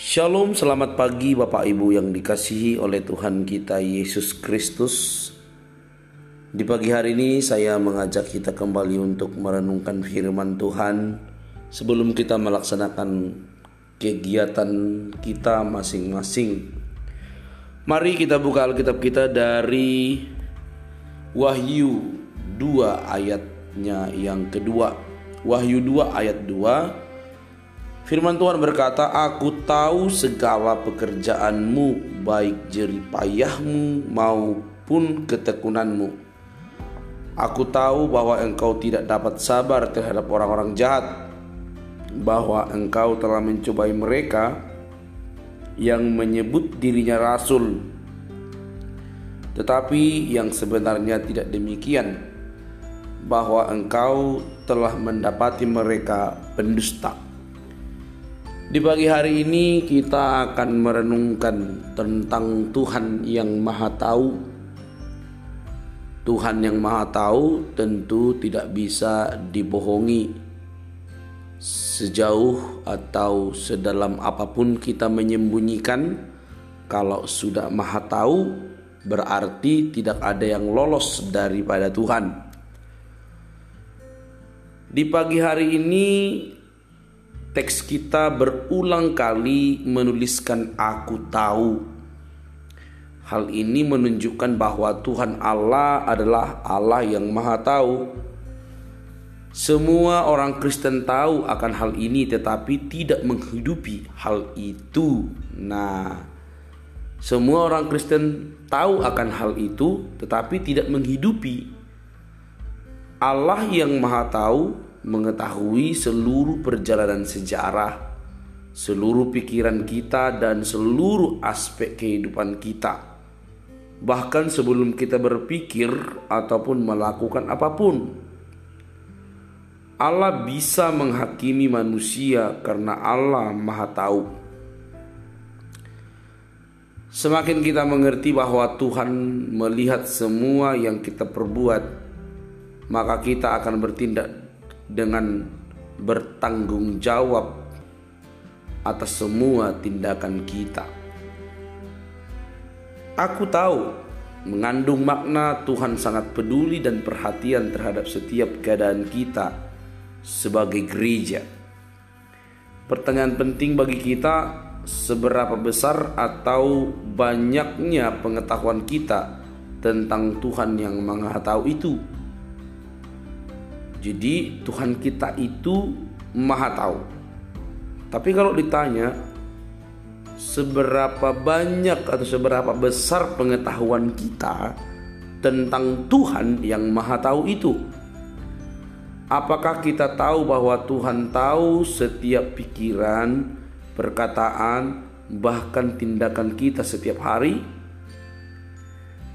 Shalom, selamat pagi Bapak Ibu yang dikasihi oleh Tuhan kita Yesus Kristus. Di pagi hari ini saya mengajak kita kembali untuk merenungkan firman Tuhan sebelum kita melaksanakan kegiatan kita masing-masing. Mari kita buka Alkitab kita dari Wahyu 2 ayatnya yang kedua. Wahyu 2 ayat 2 Firman Tuhan berkata, "Aku tahu segala pekerjaanmu, baik jeripayahmu maupun ketekunanmu. Aku tahu bahwa engkau tidak dapat sabar terhadap orang-orang jahat, bahwa engkau telah mencobai mereka yang menyebut dirinya rasul, tetapi yang sebenarnya tidak demikian, bahwa engkau telah mendapati mereka pendusta." Di pagi hari ini kita akan merenungkan tentang Tuhan yang Maha Tahu. Tuhan yang Maha Tahu tentu tidak bisa dibohongi. Sejauh atau sedalam apa pun kita menyembunyikan, kalau sudah Maha Tahu berarti tidak ada yang lolos daripada Tuhan. Di pagi hari ini teks kita berulang kali menuliskan aku tahu. Hal ini menunjukkan bahwa Tuhan Allah adalah Allah yang Maha Tahu. Semua orang Kristen tahu akan hal ini tetapi tidak menghidupi hal itu. Nah, semua orang Kristen tahu akan hal itu tetapi tidak menghidupi. Allah yang Maha Tahu mengetahui seluruh perjalanan sejarah, seluruh pikiran kita, dan seluruh aspek kehidupan kita. Bahkan sebelum kita berpikir ataupun melakukan apa pun, Allah bisa menghakimi manusia karena Allah Maha Tahu. Semakin kita mengerti bahwa Tuhan melihat semua yang kita perbuat, maka kita akan bertindak dengan bertanggung jawab atas semua tindakan kita. Aku tahu mengandung makna Tuhan sangat peduli dan perhatian terhadap setiap keadaan kita sebagai gereja. Pertanyaan penting bagi kita seberapa besar atau banyaknya pengetahuan kita tentang Tuhan yang Maha itu jadi Tuhan kita itu maha tahu. Tapi kalau ditanya seberapa banyak atau seberapa besar pengetahuan kita tentang Tuhan yang maha tahu itu? Apakah kita tahu bahwa Tuhan tahu setiap pikiran, perkataan, bahkan tindakan kita setiap hari?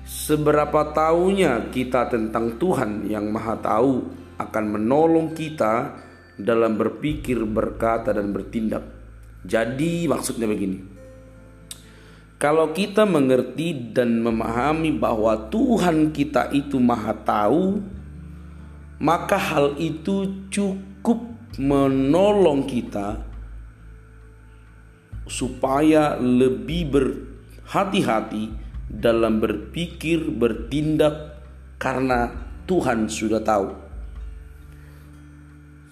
Seberapa tahunya kita tentang Tuhan yang Maha Tahu akan menolong kita dalam berpikir, berkata, dan bertindak. Jadi, maksudnya begini: kalau kita mengerti dan memahami bahwa Tuhan kita itu Maha Tahu, maka hal itu cukup menolong kita supaya lebih berhati-hati dalam berpikir, bertindak, karena Tuhan sudah tahu.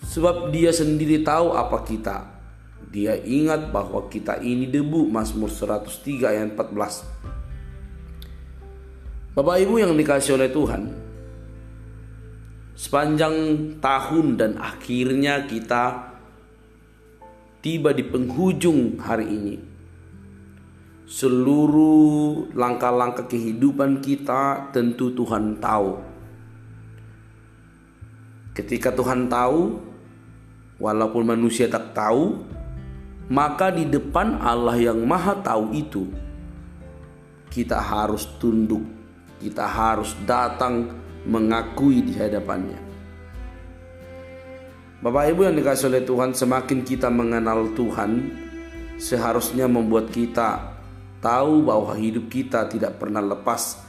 Sebab dia sendiri tahu apa kita. Dia ingat bahwa kita ini debu Mazmur 103 ayat 14. Bapak Ibu yang dikasih oleh Tuhan, sepanjang tahun dan akhirnya kita tiba di penghujung hari ini. Seluruh langkah-langkah kehidupan kita tentu Tuhan tahu. Ketika Tuhan tahu, walaupun manusia tak tahu, maka di depan Allah yang Maha Tahu itu kita harus tunduk, kita harus datang mengakui di hadapannya. Bapak Ibu yang dikasih oleh Tuhan, semakin kita mengenal Tuhan, seharusnya membuat kita tahu bahwa hidup kita tidak pernah lepas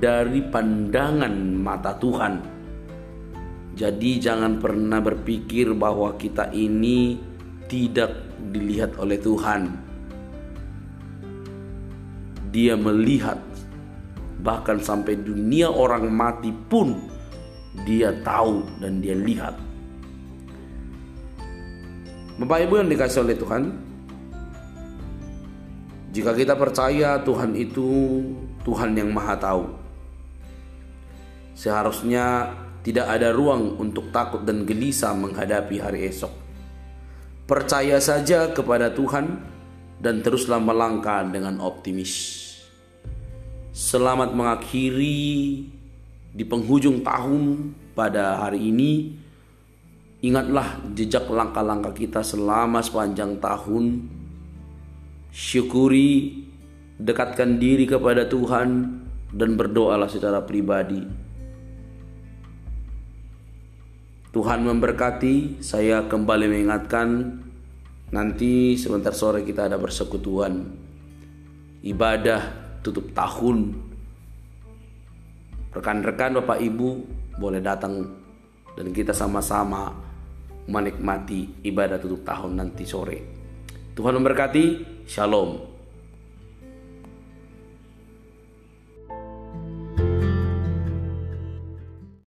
dari pandangan mata Tuhan. Jadi jangan pernah berpikir bahwa kita ini tidak dilihat oleh Tuhan. dia melihat bahkan sampai dunia orang mati pun dia tahu dan dia lihat. Bapak Ibu yang dikasih oleh Tuhan, jika kita percaya Tuhan itu Tuhan yang Maha Tahu, seharusnya tidak ada ruang untuk takut dan gelisah menghadapi hari esok. Percaya saja kepada Tuhan dan teruslah melangkah dengan optimis. Selamat mengakhiri di penghujung tahun pada hari ini. Ingatlah jejak langkah-langkah kita selama sepanjang tahun. Syukuri, dekatkan diri kepada Tuhan, dan berdoalah secara pribadi. Tuhan memberkati. Saya kembali mengingatkan nanti sebentar sore kita ada persekutuan ibadah tutup tahun. Rekan-rekan Bapak Ibu boleh datang dan kita sama-sama menikmati ibadah tutup tahun nanti sore. Tuhan memberkati. Shalom.